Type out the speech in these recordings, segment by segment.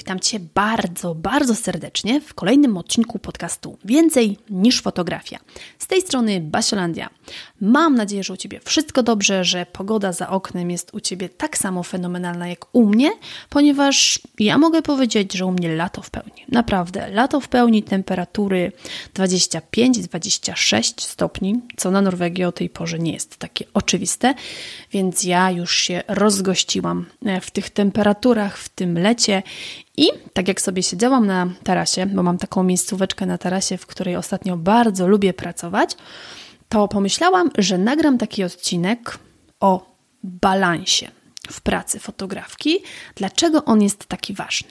Witam Cię bardzo, bardzo serdecznie w kolejnym odcinku podcastu Więcej niż fotografia. Z tej strony Basiolandia. Mam nadzieję, że u Ciebie wszystko dobrze, że pogoda za oknem jest u Ciebie tak samo fenomenalna jak u mnie, ponieważ ja mogę powiedzieć, że u mnie lato w pełni. Naprawdę, lato w pełni, temperatury 25-26 stopni, co na Norwegii o tej porze nie jest takie oczywiste, więc ja już się rozgościłam w tych temperaturach, w tym lecie i tak jak sobie siedziałam na tarasie, bo mam taką miejscóweczkę na tarasie, w której ostatnio bardzo lubię pracować, to pomyślałam, że nagram taki odcinek o balansie w pracy fotografki. Dlaczego on jest taki ważny?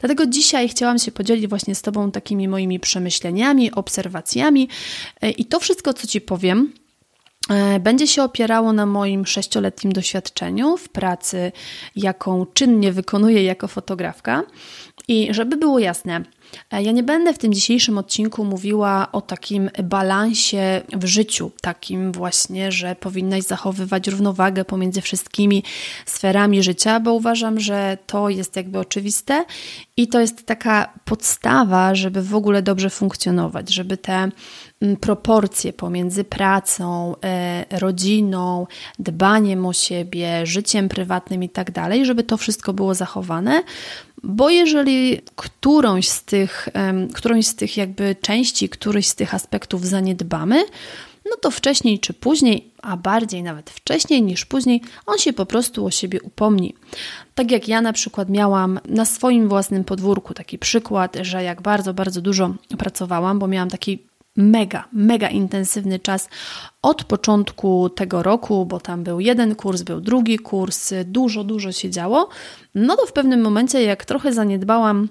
Dlatego dzisiaj chciałam się podzielić właśnie z Tobą takimi moimi przemyśleniami, obserwacjami e, i to wszystko, co Ci powiem, będzie się opierało na moim sześcioletnim doświadczeniu w pracy, jaką czynnie wykonuję jako fotografka. I żeby było jasne, e, ja nie będę w tym dzisiejszym odcinku mówiła o takim balansie w życiu, takim właśnie, że powinnaś zachowywać równowagę pomiędzy wszystkimi sferami życia, bo uważam, że to jest jakby oczywiste i to jest taka podstawa, żeby w ogóle dobrze funkcjonować, żeby te mm, proporcje pomiędzy pracą, e, rodziną, dbaniem o siebie, życiem prywatnym i tak dalej, żeby to wszystko było zachowane, bo jeżeli którąś z tych, którąś z tych jakby części, któryś z tych aspektów zaniedbamy, no to wcześniej czy później, a bardziej nawet wcześniej niż później, on się po prostu o siebie upomni. Tak jak ja na przykład miałam na swoim własnym podwórku taki przykład, że jak bardzo, bardzo dużo pracowałam, bo miałam taki mega, mega intensywny czas od początku tego roku, bo tam był jeden kurs, był drugi kurs, dużo, dużo się działo. No to w pewnym momencie, jak trochę zaniedbałam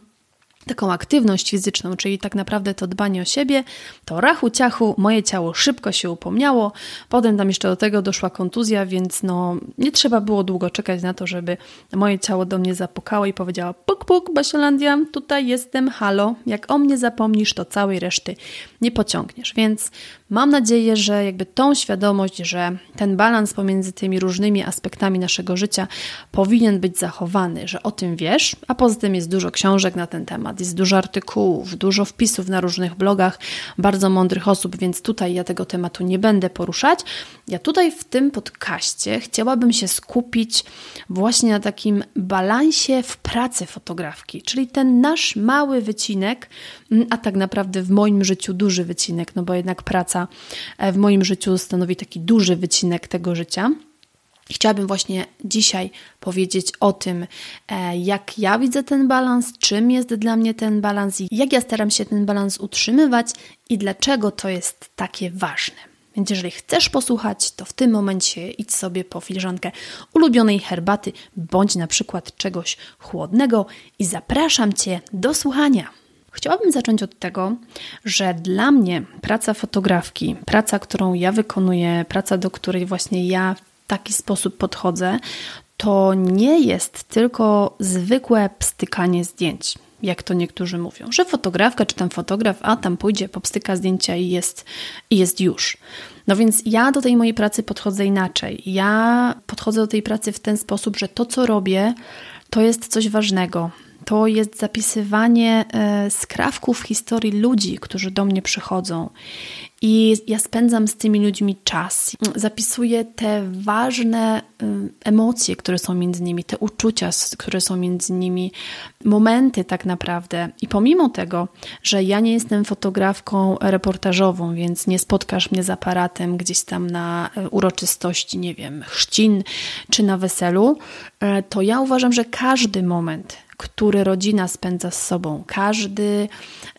taką aktywność fizyczną, czyli tak naprawdę to dbanie o siebie, to rachu ciachu, moje ciało szybko się upomniało, potem tam jeszcze do tego doszła kontuzja, więc no nie trzeba było długo czekać na to, żeby moje ciało do mnie zapukało i powiedziała puk puk Basiolandia, tutaj jestem, halo, jak o mnie zapomnisz, to całej reszty nie pociągniesz, więc mam nadzieję, że jakby tą świadomość, że ten balans pomiędzy tymi różnymi aspektami naszego życia powinien być zachowany, że o tym wiesz, a poza tym jest dużo książek na ten temat, temat. Jest dużo artykułów, dużo wpisów na różnych blogach bardzo mądrych osób, więc tutaj ja tego tematu nie będę poruszać. Ja tutaj w tym podcaście chciałabym się skupić właśnie na takim balansie w pracy fotografki, czyli ten nasz mały wycinek, mm, a tak naprawdę w moim życiu duży wycinek, no bo jednak praca e, w moim życiu stanowi taki duży wycinek tego życia. Chciałabym właśnie dzisiaj powiedzieć o tym, e, jak ja widzę ten balans, czym jest dla mnie ten balans i jak ja staram się ten balans utrzymywać i dlaczego to jest takie ważne. Więc jeżeli chcesz posłuchać, to w tym momencie idź sobie po filiżankę ulubionej herbaty bądź na przykład czegoś chłodnego i zapraszam Cię do słuchania. Chciałabym zacząć od tego, że dla mnie praca fotografki, praca, którą ja wykonuję, praca, do której właśnie ja taki sposób podchodzę, to nie jest tylko zwykłe pstykanie zdjęć, jak to niektórzy mówią, że fotografka czy tam fotograf, a tam pójdzie, popstyka zdjęcia i jest, i jest już. No więc ja do tej mojej pracy podchodzę inaczej. Ja podchodzę do tej pracy w ten sposób, że to, co robię, to jest coś ważnego. To jest zapisywanie e, skrawków historii ludzi, którzy do mnie przychodzą. I ja spędzam z tymi ludźmi czas. Zapisuję te ważne y, emocje, które są między nimi, te uczucia, które są między nimi, momenty tak naprawdę. I pomimo tego, że ja nie jestem fotografką reportażową, więc nie spotkasz mnie z aparatem gdzieś tam na y, uroczystości, nie wiem, chrzcin czy na weselu, to ja uważam, że każdy moment, który rodzina spędza z sobą. Każdy,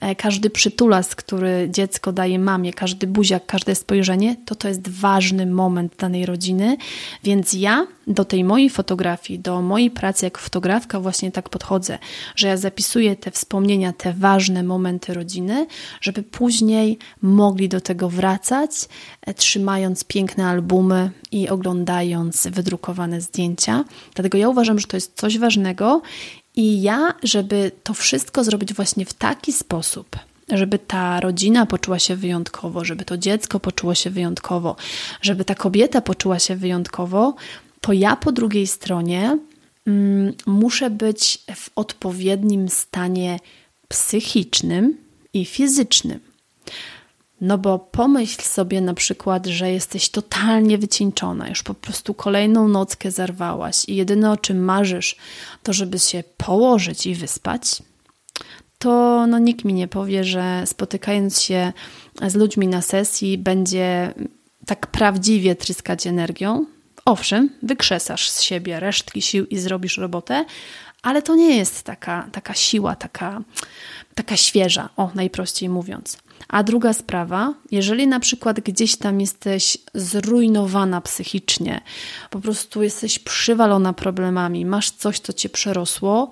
e, każdy przytulas, który dziecko daje mamie, każdy buziak, każde spojrzenie, to to jest ważny moment danej rodziny. Więc ja do tej mojej fotografii, do mojej pracy jako fotografka właśnie tak podchodzę, że ja zapisuję te wspomnienia, te ważne momenty rodziny, żeby później mogli do tego wracać, e, trzymając piękne albumy i oglądając wydrukowane zdjęcia. Dlatego ja uważam, że to jest coś ważnego i ja, żeby to wszystko zrobić właśnie w taki sposób, żeby ta rodzina poczuła się wyjątkowo, żeby to dziecko poczuło się wyjątkowo, żeby ta kobieta poczuła się wyjątkowo, to ja po drugiej stronie mm, muszę być w odpowiednim stanie psychicznym i fizycznym. No bo pomyśl sobie na przykład, że jesteś totalnie wycieńczona, już po prostu kolejną nockę zarwałaś i jedyne o czym marzysz, to żeby się położyć i wyspać. To no, nikt mi nie powie, że spotykając się z ludźmi na sesji będzie tak prawdziwie tryskać energią. Owszem, wykrzesasz z siebie resztki sił i zrobisz robotę, ale to nie jest taka, taka siła, taka, taka świeża, o najprościej mówiąc. A druga sprawa, jeżeli na przykład gdzieś tam jesteś zrujnowana psychicznie, po prostu jesteś przywalona problemami, masz coś, co cię przerosło,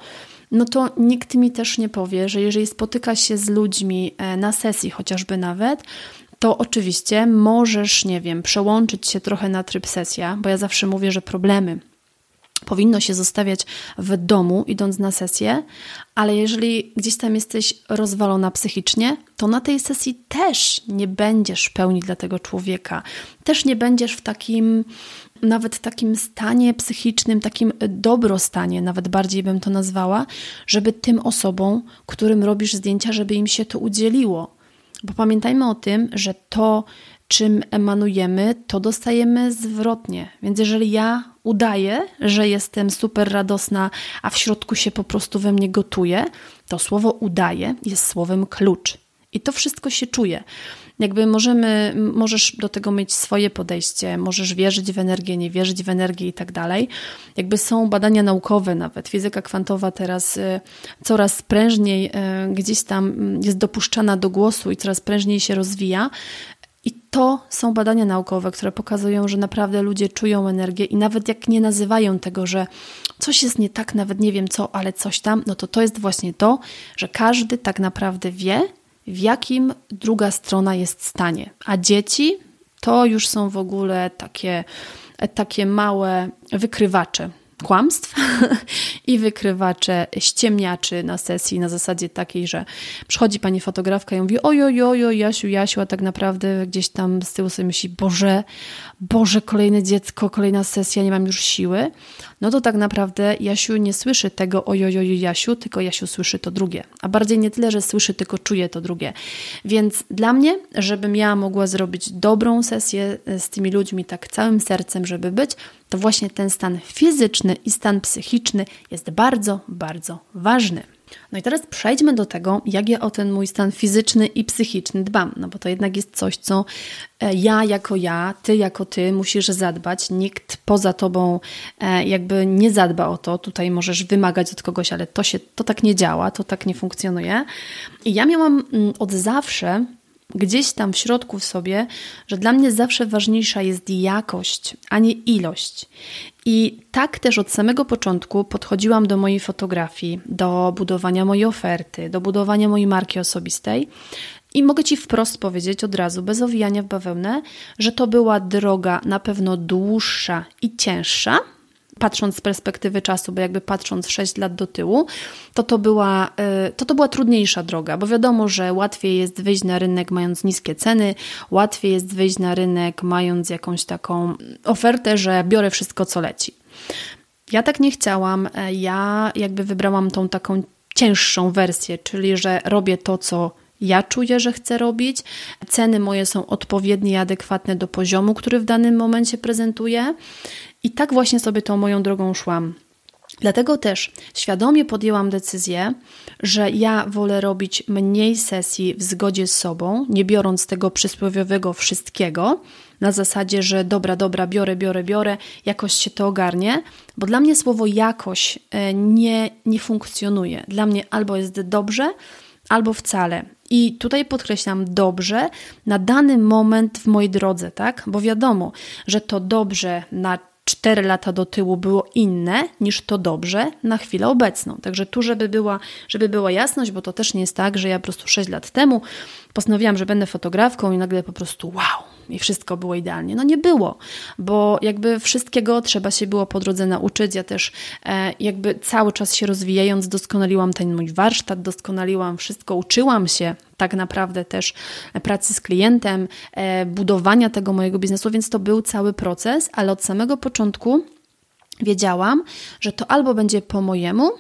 no to nikt mi też nie powie, że jeżeli spotyka się z ludźmi e, na sesji, chociażby nawet, to oczywiście możesz, nie wiem, przełączyć się trochę na tryb sesja, bo ja zawsze mówię, że problemy powinno się zostawiać w domu, idąc na sesję, ale jeżeli gdzieś tam jesteś rozwalona psychicznie, to na tej sesji też nie będziesz pełni dla tego człowieka. Też nie będziesz w takim, nawet takim stanie psychicznym, takim dobrostanie, nawet bardziej bym to nazwała, żeby tym osobom, którym robisz zdjęcia, żeby im się to udzieliło. Bo pamiętajmy o tym, że to, czym emanujemy, to dostajemy zwrotnie. Więc jeżeli ja udaję, że jestem super radosna, a w środku się po prostu we mnie gotuje, to słowo udaje jest słowem klucz. I to wszystko się czuje. Jakby możemy, możesz do tego mieć swoje podejście, możesz wierzyć w energię, nie wierzyć w energię i tak dalej. Jakby są badania naukowe nawet. Fizyka kwantowa teraz y, coraz prężniej y, gdzieś tam mm, jest dopuszczana do głosu i coraz prężniej się rozwija. I to są badania naukowe, które pokazują, że naprawdę ludzie czują energię i nawet jak nie nazywają tego, że coś jest nie tak, nawet nie wiem co, ale coś tam, no to to jest właśnie to, że każdy tak naprawdę wie, w jakim druga strona jest stanie. A dzieci to już są w ogóle takie, takie małe wykrywacze kłamstw i wykrywacze ściemniaczy na sesji na zasadzie takiej, że przychodzi pani fotografka i mówi ojojojo, Jasiu, Jasiu, a tak naprawdę gdzieś tam z tyłu sobie myśli, Boże, Boże, kolejne dziecko, kolejna sesja, nie mam już siły, no to tak naprawdę Jasiu nie słyszy tego ojojojo, Jasiu, tylko Jasiu słyszy to drugie. A bardziej nie tyle, że słyszy, tylko czuje to drugie. Więc dla mnie, żebym ja mogła zrobić dobrą sesję z tymi ludźmi tak całym sercem, żeby być, to właśnie ten stan fizyczny i stan psychiczny jest bardzo, bardzo ważny. No i teraz przejdźmy do tego, jak ja o ten mój stan fizyczny i psychiczny dbam, no bo to jednak jest coś, co e, ja jako ja, ty jako ty musisz zadbać. Nikt poza tobą e, jakby nie zadba o to. Tutaj możesz wymagać od kogoś, ale to się to tak nie działa, to tak nie funkcjonuje. I ja miałam mm, od zawsze gdzieś tam w środku w sobie, że dla mnie zawsze ważniejsza jest jakość, a nie ilość. I tak też od samego początku podchodziłam do mojej fotografii, do budowania mojej oferty, do budowania mojej marki osobistej. I mogę Ci wprost powiedzieć od razu, bez owijania w bawełnę, że to była droga na pewno dłuższa i cięższa, patrząc z perspektywy czasu, bo jakby patrząc 6 lat do tyłu, to to była, y, to to była trudniejsza droga, bo wiadomo, że łatwiej jest wyjść na rynek mając niskie ceny, łatwiej jest wyjść na rynek mając jakąś taką ofertę, że biorę wszystko, co leci. Ja tak nie chciałam, e, ja jakby wybrałam tą taką cięższą wersję, czyli że robię to, co ja czuję, że chcę robić. Ceny moje są odpowiednie i adekwatne do poziomu, który w danym momencie prezentuję. I tak właśnie sobie tą moją drogą szłam. Dlatego też świadomie podjęłam decyzję, że ja wolę robić mniej sesji w zgodzie z sobą, nie biorąc tego przysłowiowego wszystkiego, na zasadzie, że dobra, dobra, biorę, biorę, biorę, jakoś się to ogarnie, bo dla mnie słowo jakoś e, nie, nie funkcjonuje. Dla mnie albo jest dobrze, albo wcale. I tutaj podkreślam dobrze na dany moment w mojej drodze, tak? Bo wiadomo, że to dobrze na 4 lata do tyłu było inne niż to dobrze na chwilę obecną. Także tu, żeby była, żeby była jasność, bo to też nie jest tak, że ja po prostu 6 lat temu postanowiłam, że będę fotografką i nagle po prostu wow, i wszystko było idealnie. No nie było, bo jakby wszystkiego trzeba się było po drodze nauczyć. Ja też e, jakby cały czas się rozwijając, doskonaliłam ten mój warsztat, doskonaliłam wszystko, uczyłam się tak naprawdę też pracy z klientem, e, budowania tego mojego biznesu, więc to był cały proces, ale od samego początku wiedziałam, że to albo będzie po mojemu,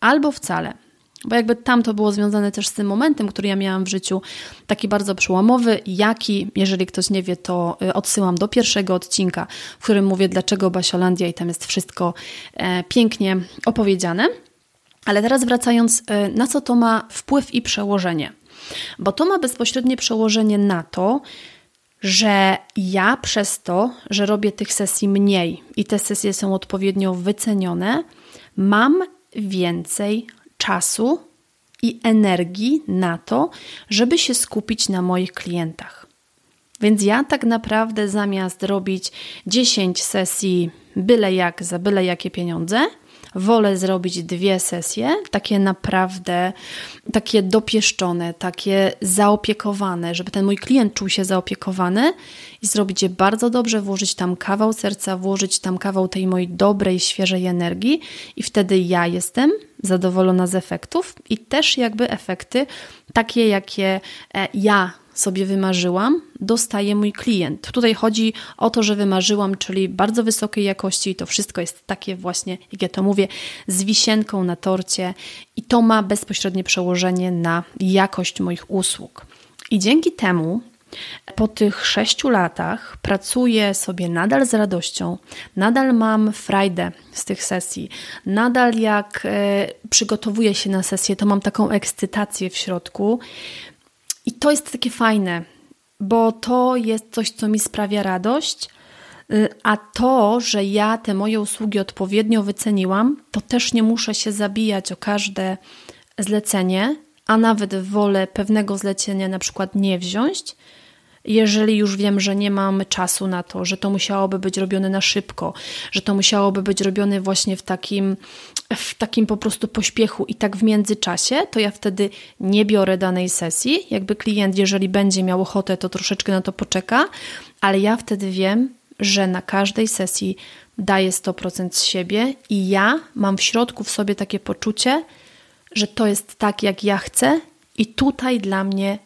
albo wcale. Bo jakby tam to było związane też z tym momentem, który ja miałam w życiu, taki bardzo przełomowy, jaki, jeżeli ktoś nie wie, to y, odsyłam do pierwszego odcinka, w którym mówię, dlaczego Basiolandia i tam jest wszystko e, pięknie opowiedziane. Ale teraz wracając, e, na co to ma wpływ i przełożenie? Bo to ma bezpośrednie przełożenie na to, że ja przez to, że robię tych sesji mniej i te sesje są odpowiednio wycenione, mam więcej czasu i energii na to, żeby się skupić na moich klientach. Więc ja tak naprawdę zamiast robić 10 sesji byle jak za byle jakie pieniądze, wolę zrobić dwie sesje, takie naprawdę, takie dopieszczone, takie zaopiekowane, żeby ten mój klient czuł się zaopiekowany i zrobić je bardzo dobrze, włożyć tam kawał serca, włożyć tam kawał tej mojej dobrej, świeżej energii i wtedy ja jestem zadowolona z efektów i też jakby efekty takie, jakie e, ja sobie wymarzyłam, dostaje mój klient. Tutaj chodzi o to, że wymarzyłam, czyli bardzo wysokiej jakości i to wszystko jest takie właśnie, jak ja to mówię, z wisienką na torcie i to ma bezpośrednie przełożenie na jakość moich usług. I dzięki temu po tych sześciu latach pracuję sobie nadal z radością, nadal mam frajdę z tych sesji, nadal jak e, przygotowuję się na sesję, to mam taką ekscytację w środku. I to jest takie fajne, bo to jest coś, co mi sprawia radość, y, a to, że ja te moje usługi odpowiednio wyceniłam, to też nie muszę się zabijać o każde zlecenie, a nawet wolę pewnego zlecenia na przykład nie wziąć, jeżeli już wiem, że nie mam czasu na to, że to musiałoby być robione na szybko, że to musiałoby być robione właśnie w takim, w takim po prostu pośpiechu i tak w międzyczasie, to ja wtedy nie biorę danej sesji. Jakby klient, jeżeli będzie miał ochotę, to troszeczkę na to poczeka, ale ja wtedy wiem, że na każdej sesji daję 100% z siebie i ja mam w środku w sobie takie poczucie, że to jest tak, jak ja chcę, i tutaj dla mnie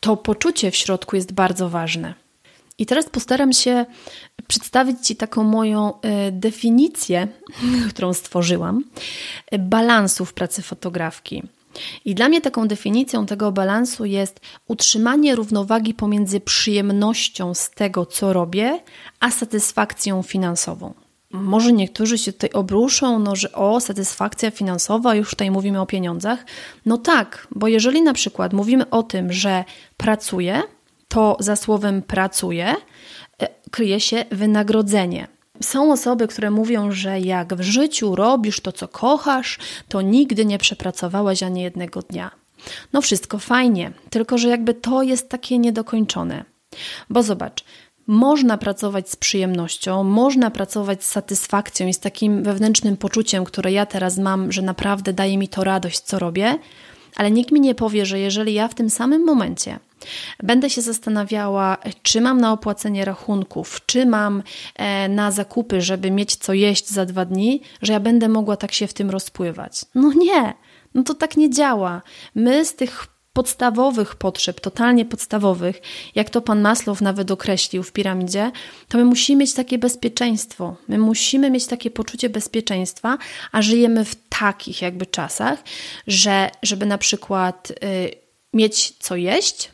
to poczucie w środku jest bardzo ważne. I teraz postaram się przedstawić Ci taką moją e, definicję, którą stworzyłam, e, balansu w pracy fotografki. I dla mnie taką definicją tego balansu jest utrzymanie równowagi pomiędzy przyjemnością z tego, co robię, a satysfakcją finansową. Może niektórzy się tutaj obruszą, no, że o, satysfakcja finansowa, już tutaj mówimy o pieniądzach. No tak, bo jeżeli na przykład mówimy o tym, że pracuję, to za słowem pracuję kryje się wynagrodzenie. Są osoby, które mówią, że jak w życiu robisz to, co kochasz, to nigdy nie przepracowałeś ani jednego dnia. No wszystko fajnie, tylko że jakby to jest takie niedokończone. Bo zobacz, można pracować z przyjemnością, można pracować z satysfakcją i z takim wewnętrznym poczuciem, które ja teraz mam, że naprawdę daje mi to radość, co robię, ale nikt mi nie powie, że jeżeli ja w tym samym momencie będę się zastanawiała, czy mam na opłacenie rachunków, czy mam e, na zakupy, żeby mieć co jeść za dwa dni, że ja będę mogła tak się w tym rozpływać. No nie, no to tak nie działa. My z tych podstawowych potrzeb, totalnie podstawowych, jak to pan Maslow nawet określił w piramidzie, to my musimy mieć takie bezpieczeństwo. My musimy mieć takie poczucie bezpieczeństwa, a żyjemy w takich jakby czasach, że żeby na przykład y, mieć co jeść,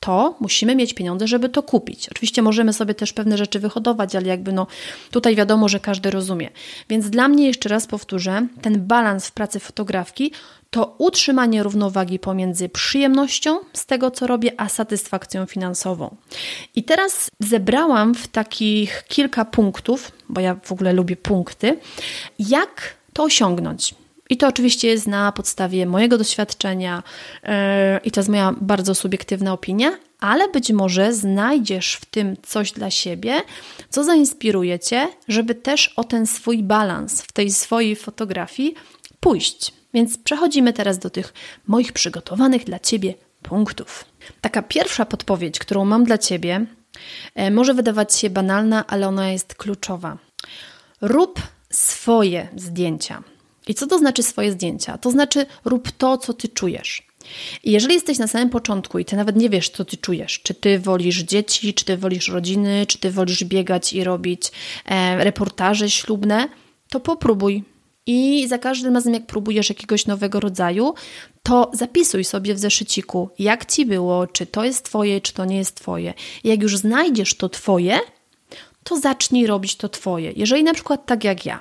to musimy mieć pieniądze, żeby to kupić. Oczywiście możemy sobie też pewne rzeczy wyhodować, ale jakby no tutaj wiadomo, że każdy rozumie. Więc dla mnie jeszcze raz powtórzę, ten balans w pracy fotografki to utrzymanie równowagi pomiędzy przyjemnością z tego, co robię, a satysfakcją finansową. I teraz zebrałam w takich kilka punktów, bo ja w ogóle lubię punkty, jak to osiągnąć. I to oczywiście jest na podstawie mojego doświadczenia yy, i to jest moja bardzo subiektywna opinia, ale być może znajdziesz w tym coś dla siebie, co zainspiruje cię, żeby też o ten swój balans w tej swojej fotografii pójść. Więc przechodzimy teraz do tych moich przygotowanych dla ciebie punktów. Taka pierwsza podpowiedź, którą mam dla ciebie, yy, może wydawać się banalna, ale ona jest kluczowa. Rób swoje zdjęcia. I co to znaczy swoje zdjęcia? To znaczy rób to, co ty czujesz. I jeżeli jesteś na samym początku i ty nawet nie wiesz, co ty czujesz, czy ty wolisz dzieci, czy ty wolisz rodziny, czy ty wolisz biegać i robić e, reportaże ślubne, to popróbuj. I za każdym razem, jak próbujesz jakiegoś nowego rodzaju, to zapisuj sobie w zeszyciku, jak ci było, czy to jest twoje, czy to nie jest twoje. I jak już znajdziesz to twoje, to zacznij robić to twoje. Jeżeli na przykład tak jak ja,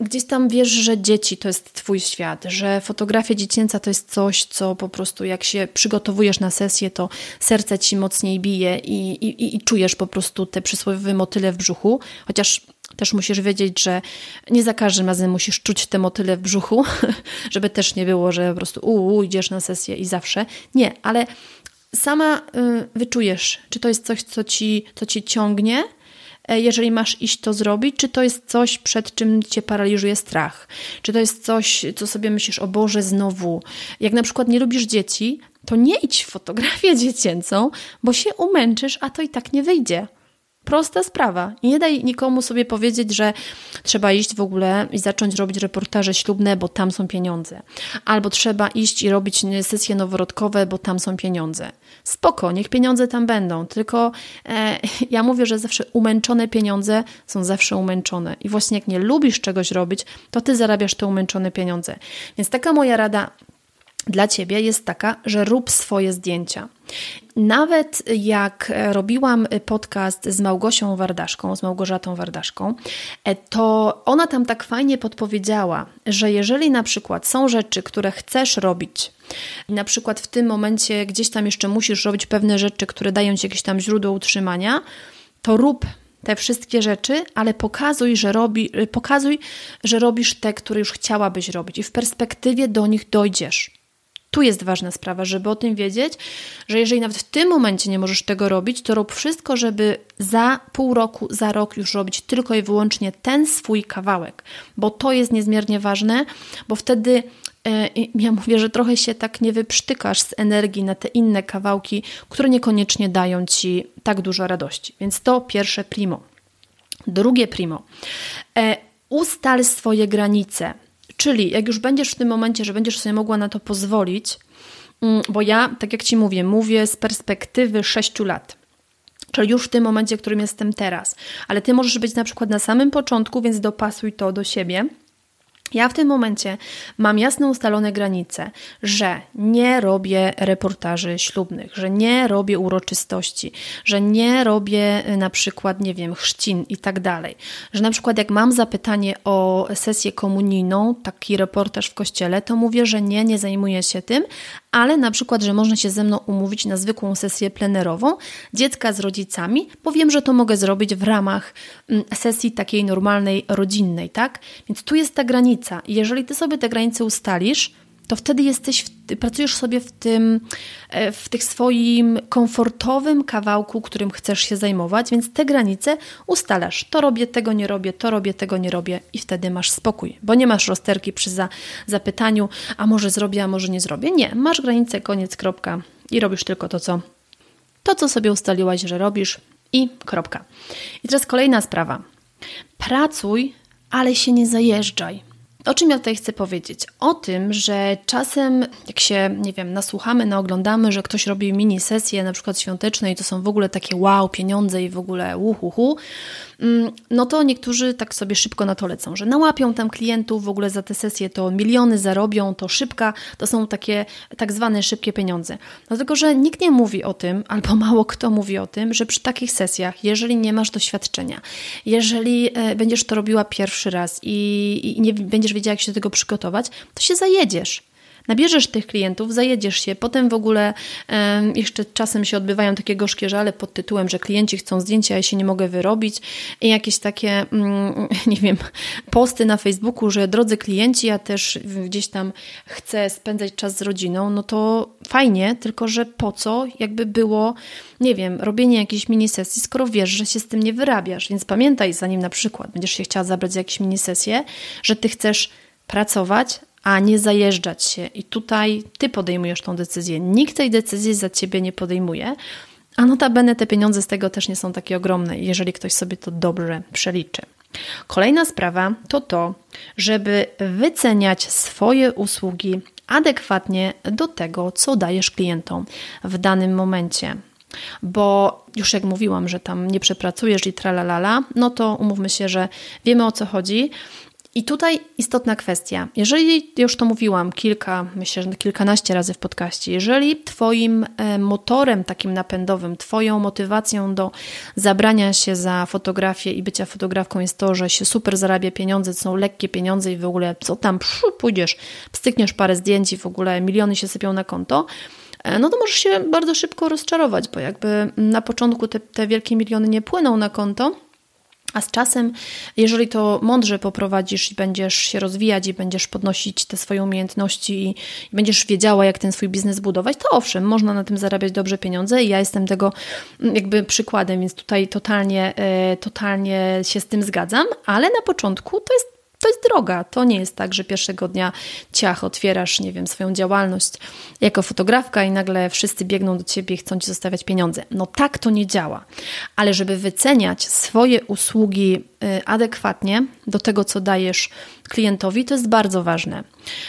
Gdzieś tam wiesz, że dzieci to jest Twój świat, że fotografia dziecięca to jest coś, co po prostu jak się przygotowujesz na sesję, to serce ci mocniej bije i, i, i czujesz po prostu te przysłowiowe motyle w brzuchu, chociaż też musisz wiedzieć, że nie za każdym razem musisz czuć te motyle w brzuchu, żeby też nie było, że po prostu u, idziesz na sesję i zawsze. Nie, ale sama y, wyczujesz, czy to jest coś, co ci, co ci ciągnie, jeżeli masz iść to zrobić, czy to jest coś, przed czym cię paraliżuje strach, czy to jest coś, co sobie myślisz, o Boże, znowu. Jak na przykład nie lubisz dzieci, to nie idź w fotografię dziecięcą, bo się umęczysz, a to i tak nie wyjdzie. Prosta sprawa. Nie daj nikomu sobie powiedzieć, że trzeba iść w ogóle i zacząć robić reportaże ślubne, bo tam są pieniądze. Albo trzeba iść i robić sesje noworodkowe, bo tam są pieniądze. Spoko, niech pieniądze tam będą, tylko e, ja mówię, że zawsze umęczone pieniądze są zawsze umęczone. I właśnie jak nie lubisz czegoś robić, to ty zarabiasz te umęczone pieniądze. Więc taka moja rada dla ciebie jest taka, że rób swoje zdjęcia. Nawet jak robiłam podcast z Małgosią Wardaszką, z Małgorzatą Wardaszką, e, to ona tam tak fajnie podpowiedziała, że jeżeli na przykład są rzeczy, które chcesz robić, na przykład w tym momencie gdzieś tam jeszcze musisz robić pewne rzeczy, które dają ci jakieś tam źródło utrzymania, to rób te wszystkie rzeczy, ale pokazuj, że, robi, pokazuj, że robisz te, które już chciałabyś robić i w perspektywie do nich dojdziesz. Tu jest ważna sprawa, żeby o tym wiedzieć, że jeżeli nawet w tym momencie nie możesz tego robić, to rób wszystko, żeby za pół roku, za rok już robić tylko i wyłącznie ten swój kawałek, bo to jest niezmiernie ważne, bo wtedy e, ja mówię, że trochę się tak nie wyprztykasz z energii na te inne kawałki, które niekoniecznie dają ci tak dużo radości. Więc to pierwsze primo. Drugie primo. E, ustal swoje granice. Czyli jak już będziesz w tym momencie, że będziesz sobie mogła na to pozwolić, mm, bo ja, tak jak Ci mówię, mówię z perspektywy 6 lat. Czyli już w tym momencie, w którym jestem teraz. Ale Ty możesz być na przykład na samym początku, więc dopasuj to do siebie. Ja w tym momencie mam jasno ustalone granice, że nie robię reportaży ślubnych, że nie robię uroczystości, że nie robię y, na przykład, nie wiem, chrzcin i tak dalej. Że na przykład jak mam zapytanie o sesję komunijną, taki reportaż w kościele, to mówię, że nie, nie zajmuję się tym, ale na przykład, że można się ze mną umówić na zwykłą sesję plenerową dziecka z rodzicami, bo wiem, że to mogę zrobić w ramach mm, sesji takiej normalnej, rodzinnej, tak? Więc tu jest ta granica. Jeżeli ty sobie te granice ustalisz, to wtedy jesteś, pracujesz sobie w tym, e, w tych swoim komfortowym kawałku, którym chcesz się zajmować, więc te granice ustalasz. To robię, tego nie robię, to robię, tego nie robię i wtedy masz spokój, bo nie masz rozterki przy za, zapytaniu, a może zrobię, a może nie zrobię. Nie, masz granicę, koniec, kropka i robisz tylko to, co, to, co sobie ustaliłaś, że robisz i kropka. I teraz kolejna sprawa. Pracuj, ale się nie zajeżdżaj. O czym ja tutaj chcę powiedzieć? O tym, że czasem, jak się, nie wiem, nasłuchamy, naoglądamy, że ktoś robi mini sesje, na przykład świąteczne, i to są w ogóle takie wow, pieniądze i w ogóle uhuhu, no to niektórzy tak sobie szybko na to lecą, że nałapią tam klientów, w ogóle za te sesje to miliony zarobią, to szybka, to są takie tak zwane szybkie pieniądze. Dlatego, że nikt nie mówi o tym, albo mało kto mówi o tym, że przy takich sesjach, jeżeli nie masz doświadczenia, jeżeli e, będziesz to robiła pierwszy raz i, i nie będziesz wiedziała, jak się do tego przygotować, to się zajedziesz. Nabierzesz tych klientów, zajedziesz się, potem w ogóle um, jeszcze czasem się odbywają takie gorzkie żale pod tytułem, że klienci chcą zdjęcia, ja się nie mogę wyrobić i jakieś takie, um, nie wiem, posty na Facebooku, że drodzy klienci, ja też gdzieś tam chcę spędzać czas z rodziną, no to fajnie, tylko że po co jakby było, nie wiem, robienie jakiejś mini sesji, skoro wiesz, że się z tym nie wyrabiasz. Więc pamiętaj, zanim na przykład będziesz się chciała zabrać za jakieś mini sesje, że ty chcesz pracować, a nie zajeżdżać się. I tutaj ty podejmujesz tą decyzję. Nikt tej decyzji za ciebie nie podejmuje. A notabene te pieniądze z tego też nie są takie ogromne, jeżeli ktoś sobie to dobrze przeliczy. Kolejna sprawa to to, żeby wyceniać swoje usługi adekwatnie do tego, co dajesz klientom w danym momencie. Bo już jak mówiłam, że tam nie przepracujesz i tralalala, no to umówmy się, że wiemy o co chodzi, i tutaj istotna kwestia. Jeżeli, już to mówiłam kilka, myślę, że kilkanaście razy w podcaście, jeżeli Twoim e, motorem takim napędowym, Twoją motywacją do zabrania się za fotografię i bycia fotografką jest to, że się super zarabia pieniądze, są lekkie pieniądze i w ogóle co tam, pszu, pójdziesz, stykniesz parę zdjęć i w ogóle miliony się sypią na konto, e, no to możesz się bardzo szybko rozczarować, bo jakby na początku te, te wielkie miliony nie płyną na konto, a z czasem, jeżeli to mądrze poprowadzisz i będziesz się rozwijać i będziesz podnosić te swoje umiejętności i, i, będziesz wiedziała, jak ten swój biznes budować, to owszem, można na tym zarabiać dobrze pieniądze i ja jestem tego mm, jakby przykładem, więc tutaj totalnie, e, totalnie się z tym zgadzam, ale na początku to jest to jest droga. To nie jest tak, że pierwszego dnia ciach otwierasz, nie wiem, swoją działalność jako fotografka i nagle wszyscy biegną do ciebie i chcą ci zostawiać pieniądze. No tak to nie działa. Ale żeby wyceniać swoje usługi adekwatnie do tego, co dajesz klientowi, to jest bardzo ważne.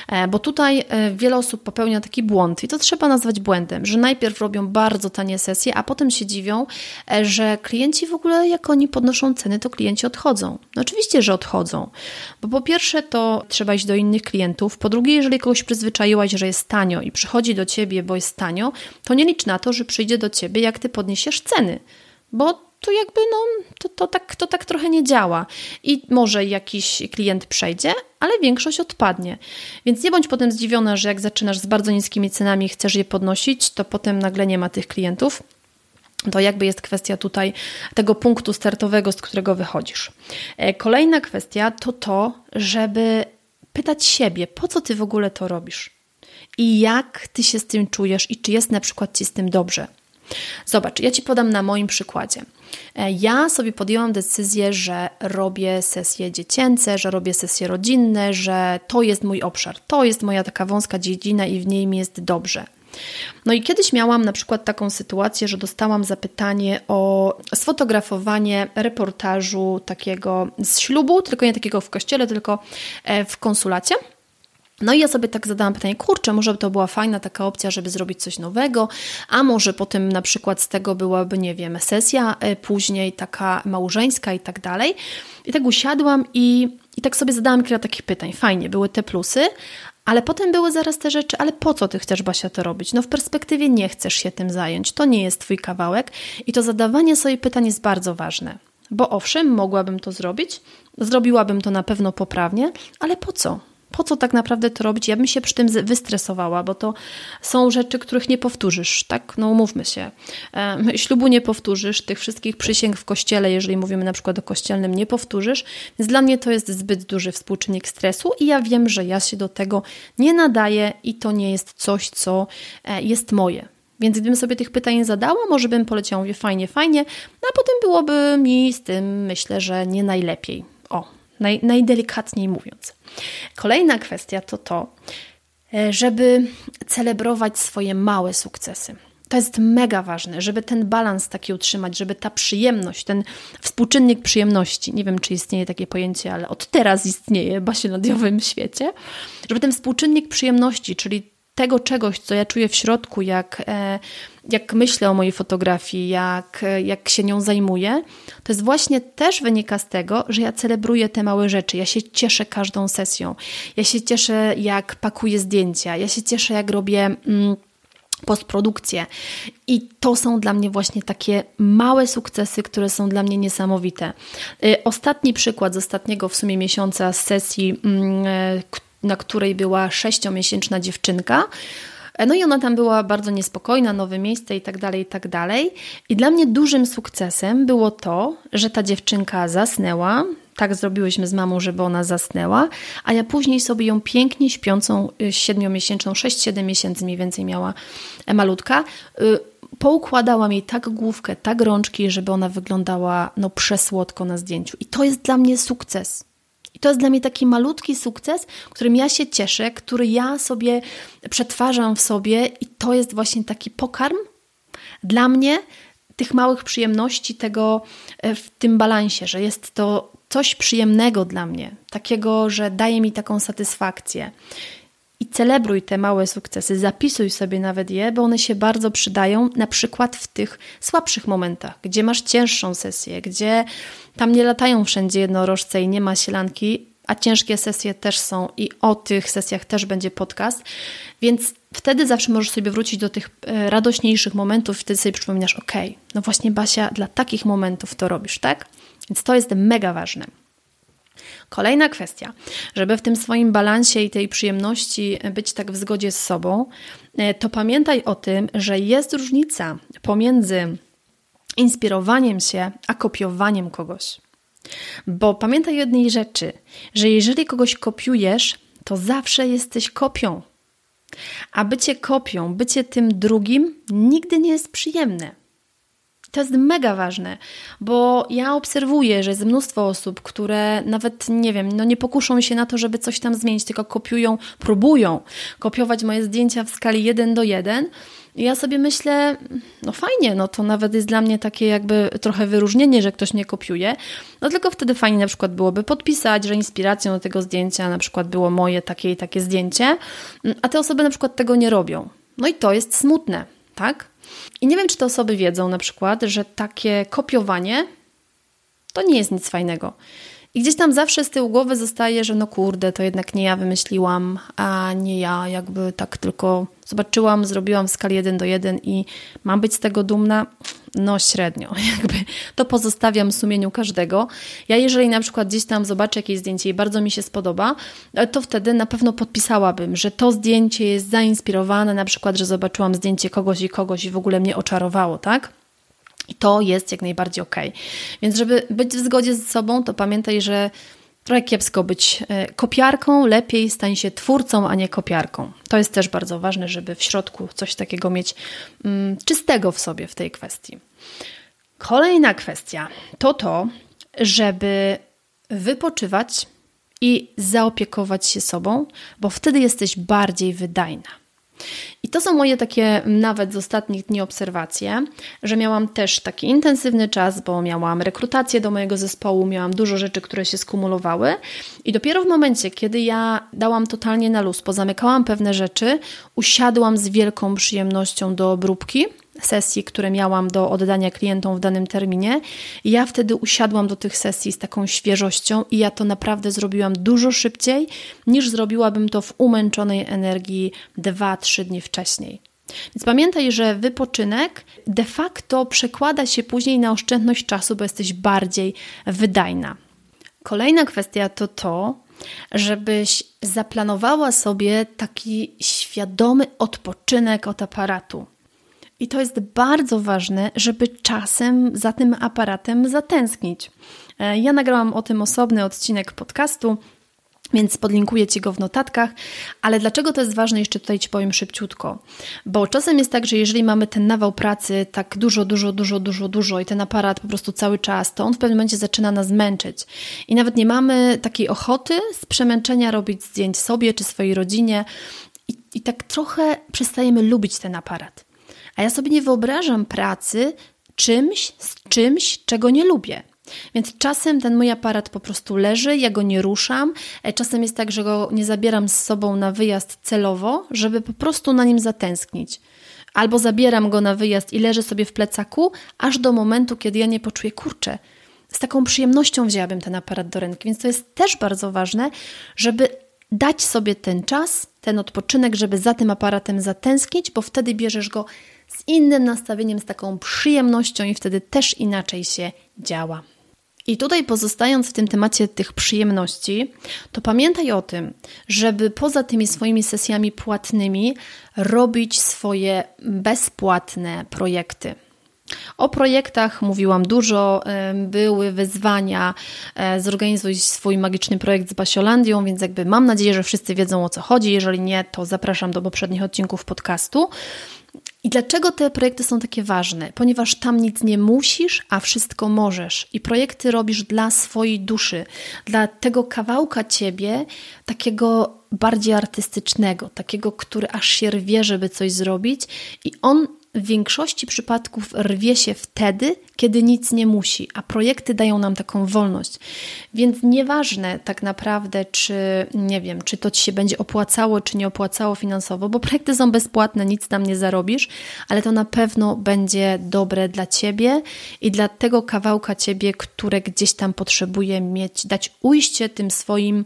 E, bo tutaj e, wiele osób popełnia taki błąd i to trzeba nazwać błędem, że najpierw robią bardzo tanie sesje, a potem się dziwią, e, że klienci w ogóle, jak oni podnoszą ceny, to klienci odchodzą. No oczywiście, że odchodzą, bo po pierwsze to trzeba iść do innych klientów, po drugie, jeżeli kogoś przyzwyczaiłaś, że jest tanio i przychodzi do ciebie, bo jest tanio, to nie licz na to, że przyjdzie do ciebie, jak ty podniesiesz ceny, bo to jakby no, to, to, tak, to tak trochę nie działa. I może jakiś klient przejdzie, ale większość odpadnie. Więc nie bądź potem zdziwiona, że jak zaczynasz z bardzo niskimi cenami i chcesz je podnosić, to potem nagle nie ma tych klientów. To jakby jest kwestia tutaj tego punktu startowego, z którego wychodzisz. E, kolejna kwestia to to, żeby pytać siebie, po co ty w ogóle to robisz? I jak ty się z tym czujesz i czy jest na przykład ci z tym dobrze? Zobacz, ja Ci podam na moim przykładzie. E, ja sobie podjęłam decyzję, że robię sesje dziecięce, że robię sesje rodzinne, że to jest mój obszar, to jest moja taka wąska dziedzina i w niej mi jest dobrze. No i kiedyś miałam na przykład taką sytuację, że dostałam zapytanie o sfotografowanie reportażu takiego z ślubu, tylko nie takiego w kościele, tylko e, w konsulacie. No i ja sobie tak zadałam pytanie, kurczę, może by to była fajna taka opcja, żeby zrobić coś nowego, a może potem na przykład z tego byłaby, nie wiem, sesja e, później taka małżeńska i tak dalej. I tak usiadłam i, i tak sobie zadałam kilka takich pytań. Fajnie, były te plusy, ale potem były zaraz te rzeczy, ale po co ty chcesz, Basia, to robić? No w perspektywie nie chcesz się tym zająć, to nie jest twój kawałek i to zadawanie sobie pytań jest bardzo ważne. Bo owszem, mogłabym to zrobić, zrobiłabym to na pewno poprawnie, ale po co? Po co tak naprawdę to robić? Ja bym się przy tym wystresowała, bo to są rzeczy, których nie powtórzysz, tak? No umówmy się. E, ślubu nie powtórzysz, tych wszystkich przysięg w kościele, jeżeli mówimy na przykład o kościelnym, nie powtórzysz, więc dla mnie to jest zbyt duży współczynnik stresu i ja wiem, że ja się do tego nie nadaję i to nie jest coś, co e, jest moje. Więc gdybym sobie tych pytań zadała, może bym poleciała, mówię fajnie, fajnie, no a potem byłoby mi z tym, myślę, że nie najlepiej. O, naj, najdelikatniej mówiąc. Kolejna kwestia to to, e, żeby celebrować swoje małe sukcesy. To jest mega ważne, żeby ten balans taki utrzymać, żeby ta przyjemność, ten współczynnik przyjemności, nie wiem czy istnieje takie pojęcie, ale od teraz istnieje w basiladiowym świecie, żeby ten współczynnik przyjemności, czyli tego czegoś, co ja czuję w środku, jak, e, jak myślę o mojej fotografii, jak, jak się nią zajmuję, to jest właśnie też wynika z tego, że ja celebruję te małe rzeczy. Ja się cieszę każdą sesją. Ja się cieszę, jak pakuję zdjęcia. Ja się cieszę, jak robię. Mm, postprodukcję. I to są dla mnie właśnie takie małe sukcesy, które są dla mnie niesamowite. Y, ostatni przykład z ostatniego w sumie miesiąca z sesji, mm, e, na której była sześciomiesięczna dziewczynka. E, no i ona tam była bardzo niespokojna, nowe miejsce i tak dalej, i tak dalej. I dla mnie dużym sukcesem było to, że ta dziewczynka zasnęła, tak zrobiłyśmy z mamą, żeby ona zasnęła, a ja później sobie ją pięknie śpiącą, y, siedmiomiesięczną, 6-7 miesięcy mniej więcej miała malutka, y, poukładałam jej tak główkę, tak rączki, żeby ona wyglądała no przesłodko na zdjęciu. I to jest dla mnie sukces. I to jest dla mnie taki malutki sukces, którym ja się cieszę, który ja sobie przetwarzam w sobie, i to jest właśnie taki pokarm dla mnie tych małych przyjemności, tego e, w tym balansie, że jest to coś przyjemnego dla mnie, takiego, że daje mi taką satysfakcję. I celebruj te małe sukcesy, zapisuj sobie nawet je, bo one się bardzo przydają, na przykład w tych słabszych momentach, gdzie masz cięższą sesję, gdzie tam nie latają wszędzie jednorożce i nie ma sielanki, a ciężkie sesje też są i o tych sesjach też będzie podcast, więc wtedy zawsze możesz sobie wrócić do tych e, radośniejszych momentów i wtedy sobie przypominasz, ok, no właśnie Basia, dla takich momentów to robisz, tak? Więc to jest mega ważne. Kolejna kwestia, żeby w tym swoim balansie i tej przyjemności być tak w zgodzie z sobą, e, to pamiętaj o tym, że jest różnica pomiędzy inspirowaniem się a kopiowaniem kogoś. Bo pamiętaj jednej rzeczy, że jeżeli kogoś kopiujesz, to zawsze jesteś kopią. A bycie kopią, bycie tym drugim nigdy nie jest przyjemne. To jest mega ważne, bo ja obserwuję, że jest mnóstwo osób, które nawet, nie wiem, no nie pokuszą się na to, żeby coś tam zmienić, tylko kopiują, próbują kopiować moje zdjęcia w skali 1 do 1. I ja sobie myślę, no fajnie, no to nawet jest dla mnie takie jakby trochę wyróżnienie, że ktoś mnie kopiuje. No tylko wtedy fajnie na przykład byłoby podpisać, że inspiracją do tego zdjęcia na przykład było moje takie i takie zdjęcie, a te osoby na przykład tego nie robią. No i to jest smutne, tak? I nie wiem, czy te osoby wiedzą na przykład, że takie kopiowanie to nie jest nic fajnego. I gdzieś tam zawsze z tyłu głowy zostaje, że no kurde, to jednak nie ja wymyśliłam, a nie ja jakby tak tylko zobaczyłam, zrobiłam w skali 1 do 1 i mam być z tego dumna? No średnio, jakby to pozostawiam sumieniu każdego. Ja jeżeli na przykład gdzieś tam zobaczę jakieś zdjęcie i bardzo mi się spodoba, to wtedy na pewno podpisałabym, że to zdjęcie jest zainspirowane, na przykład, że zobaczyłam zdjęcie kogoś i kogoś i w ogóle mnie oczarowało, tak? I to jest jak najbardziej ok. Więc, żeby być w zgodzie z sobą, to pamiętaj, że trochę kiepsko być e, kopiarką, lepiej stań się twórcą, a nie kopiarką. To jest też bardzo ważne, żeby w środku coś takiego mieć mm, czystego w sobie w tej kwestii. Kolejna kwestia to to, żeby wypoczywać i zaopiekować się sobą, bo wtedy jesteś bardziej wydajna. I to są moje takie nawet z ostatnich dni obserwacje, że miałam też taki intensywny czas, bo miałam rekrutację do mojego zespołu, miałam dużo rzeczy, które się skumulowały. I dopiero w momencie, kiedy ja dałam totalnie na luz, pozamykałam pewne rzeczy, usiadłam z wielką przyjemnością do obróbki sesji, które miałam do oddania klientom w danym terminie. I ja wtedy usiadłam do tych sesji z taką świeżością i ja to naprawdę zrobiłam dużo szybciej niż zrobiłabym to w umęczonej energii 2-3 dni wcześniej. Więc pamiętaj, że wypoczynek de facto przekłada się później na oszczędność czasu, bo jesteś bardziej wydajna. Kolejna kwestia to to, żebyś zaplanowała sobie taki świadomy odpoczynek od aparatu. I to jest bardzo ważne, żeby czasem za tym aparatem zatęsknić. E, ja nagrałam o tym osobny odcinek podcastu, więc podlinkuję Ci go w notatkach. Ale dlaczego to jest ważne, jeszcze tutaj Ci powiem szybciutko. Bo czasem jest tak, że jeżeli mamy ten nawał pracy tak dużo, dużo, dużo, dużo, dużo i ten aparat po prostu cały czas, to on w pewnym momencie zaczyna nas męczyć. I nawet nie mamy takiej ochoty z przemęczenia robić zdjęć sobie czy swojej rodzinie. I, i tak trochę przestajemy lubić ten aparat. A ja sobie nie wyobrażam pracy czymś, z czymś, czego nie lubię. Więc czasem ten mój aparat po prostu leży, ja go nie ruszam. E, czasem jest tak, że go nie zabieram z sobą na wyjazd celowo, żeby po prostu na nim zatęsknić. Albo zabieram go na wyjazd i leży sobie w plecaku, aż do momentu, kiedy ja nie poczuję kurczę. Z taką przyjemnością wzięłabym ten aparat do ręki, więc to jest też bardzo ważne, żeby dać sobie ten czas, ten odpoczynek, żeby za tym aparatem zatęsknić, bo wtedy bierzesz go z innym nastawieniem, z taką przyjemnością i wtedy też inaczej się działa. I tutaj pozostając w tym temacie tych przyjemności, to pamiętaj o tym, żeby poza tymi swoimi sesjami płatnymi robić swoje bezpłatne projekty. O projektach mówiłam dużo, były wyzwania, e, zorganizuj swój magiczny projekt z Basiolandią, więc jakby mam nadzieję, że wszyscy wiedzą o co chodzi. Jeżeli nie, to zapraszam do poprzednich odcinków podcastu. I dlaczego te projekty są takie ważne? Ponieważ tam nic nie musisz, a wszystko możesz. I projekty robisz dla swojej duszy, dla tego kawałka ciebie, takiego bardziej artystycznego, takiego, który aż się rwie, żeby coś zrobić, i on w większości przypadków rwie się wtedy, kiedy nic nie musi, a projekty dają nam taką wolność. Więc nieważne tak naprawdę, czy nie wiem, czy to ci się będzie opłacało, czy nie opłacało finansowo, bo projekty są bezpłatne, nic tam nie zarobisz, ale to na pewno będzie dobre dla ciebie i dla tego kawałka ciebie, które gdzieś tam potrzebuje mieć, dać ujście tym swoim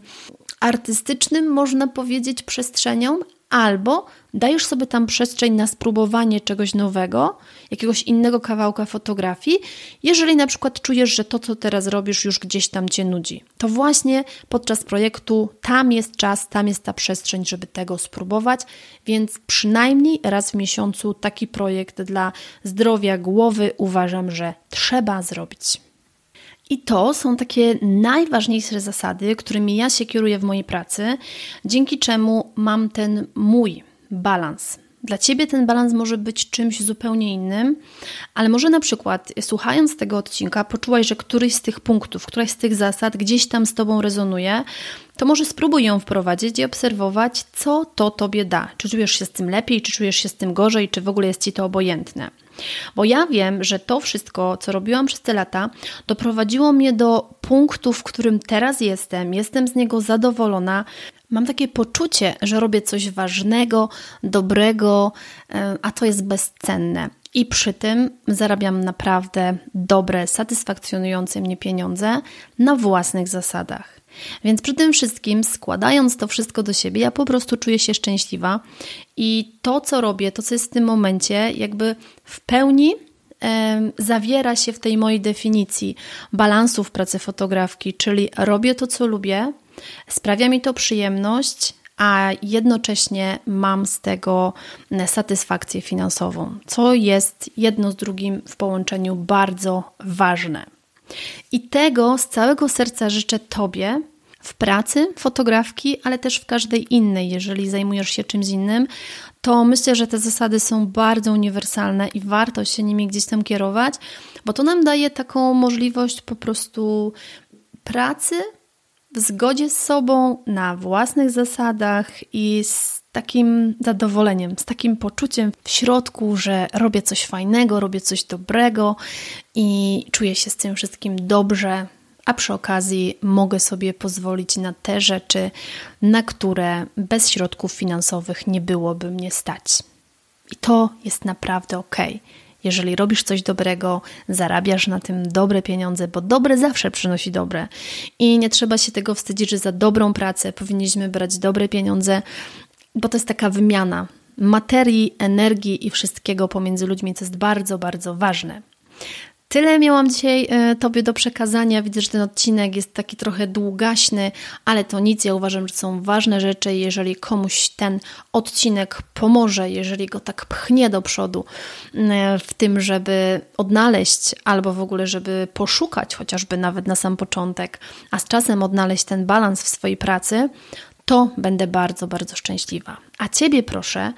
artystycznym, można powiedzieć, przestrzeniom, albo dajesz sobie tam przestrzeń na spróbowanie czegoś nowego, jakiegoś innego kawałka fotografii, jeżeli na przykład czujesz, że to, co teraz robisz, już gdzieś tam cię nudzi. To właśnie podczas projektu tam jest czas, tam jest ta przestrzeń, żeby tego spróbować, więc przynajmniej raz w miesiącu taki projekt dla zdrowia głowy uważam, że trzeba zrobić. I to są takie najważniejsze zasady, którymi ja się kieruję w mojej pracy, dzięki czemu mam ten mój balans. Dla ciebie ten balans może być czymś zupełnie innym, ale może na przykład słuchając tego odcinka poczułaś, że któryś z tych punktów, któraś z tych zasad gdzieś tam z tobą rezonuje, to może spróbuj ją wprowadzić i obserwować, co to tobie da. Czy czujesz się z tym lepiej, czy czujesz się z tym gorzej, czy w ogóle jest ci to obojętne. Bo ja wiem, że to wszystko, co robiłam przez te lata, doprowadziło mnie do punktu, w którym teraz jestem. Jestem z niego zadowolona. Mam takie poczucie, że robię coś ważnego, dobrego, e, a to jest bezcenne. I przy tym zarabiam naprawdę dobre, satysfakcjonujące mnie pieniądze na własnych zasadach. Więc przy tym wszystkim, składając to wszystko do siebie, ja po prostu czuję się szczęśliwa i to, co robię, to, co jest w tym momencie, jakby w pełni zawiera się w tej mojej definicji balansu w pracy fotografki, czyli robię to, co lubię, sprawia mi to przyjemność, a jednocześnie mam z tego satysfakcję finansową, co jest jedno z drugim w połączeniu bardzo ważne. I tego z całego serca życzę Tobie w pracy fotografki, ale też w każdej innej, jeżeli zajmujesz się czymś innym, to myślę, że te zasady są bardzo uniwersalne i warto się nimi gdzieś tam kierować, bo to nam daje taką możliwość po prostu pracy w zgodzie z sobą, na własnych zasadach i z takim zadowoleniem, z takim poczuciem w środku, że robię coś fajnego, robię coś dobrego i czuję się z tym wszystkim dobrze, a przy okazji mogę sobie pozwolić na te rzeczy, na które bez środków finansowych nie byłoby mnie stać. I to jest naprawdę ok. Jeżeli robisz coś dobrego, zarabiasz na tym dobre pieniądze, bo dobre zawsze przynosi dobre. I nie trzeba się tego wstydzić, że za dobrą pracę powinniśmy brać dobre pieniądze, bo to jest taka wymiana materii, energii i wszystkiego pomiędzy ludźmi, co jest bardzo, bardzo ważne. Tyle miałam dzisiaj e, Tobie do przekazania. Widzę, że ten odcinek jest taki trochę długaśny, ale to nic. Ja uważam, że są ważne rzeczy. Jeżeli komuś ten odcinek pomoże, jeżeli go tak pchnie do przodu e, w tym, żeby odnaleźć albo w ogóle, żeby poszukać chociażby nawet na sam początek, a z czasem odnaleźć ten balans w swojej pracy, to będę bardzo, bardzo szczęśliwa. A Ciebie proszę,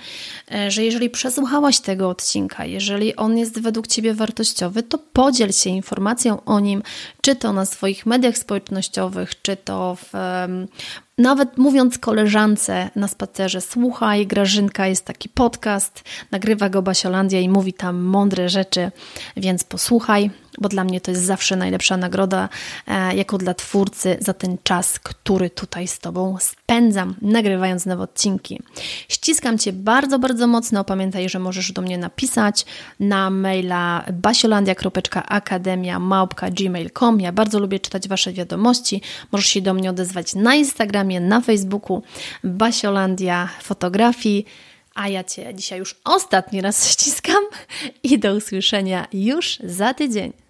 e, że jeżeli przesłuchałaś tego odcinka, jeżeli on jest według Ciebie wartościowy, to podziel się informacją o nim, czy to na swoich mediach społecznościowych, czy to w nawet mówiąc koleżance na spacerze, słuchaj, Grażynka, jest taki podcast, nagrywa go Basiolandia i mówi tam mądre rzeczy, więc posłuchaj, bo dla mnie to jest zawsze najlepsza nagroda, e, jako dla twórcy, za ten czas, który tutaj z Tobą spędzam, nagrywając nowe odcinki. Ściskam Cię bardzo, bardzo mocno. Pamiętaj, że możesz do mnie napisać na maila basiolandia.akademia.gmail.com. Ja bardzo lubię czytać Wasze wiadomości. Możesz się do mnie odezwać na Instagramie, na Facebooku Basiolandia Fotografii. A ja Cię dzisiaj już ostatni raz ściskam i do usłyszenia już za tydzień.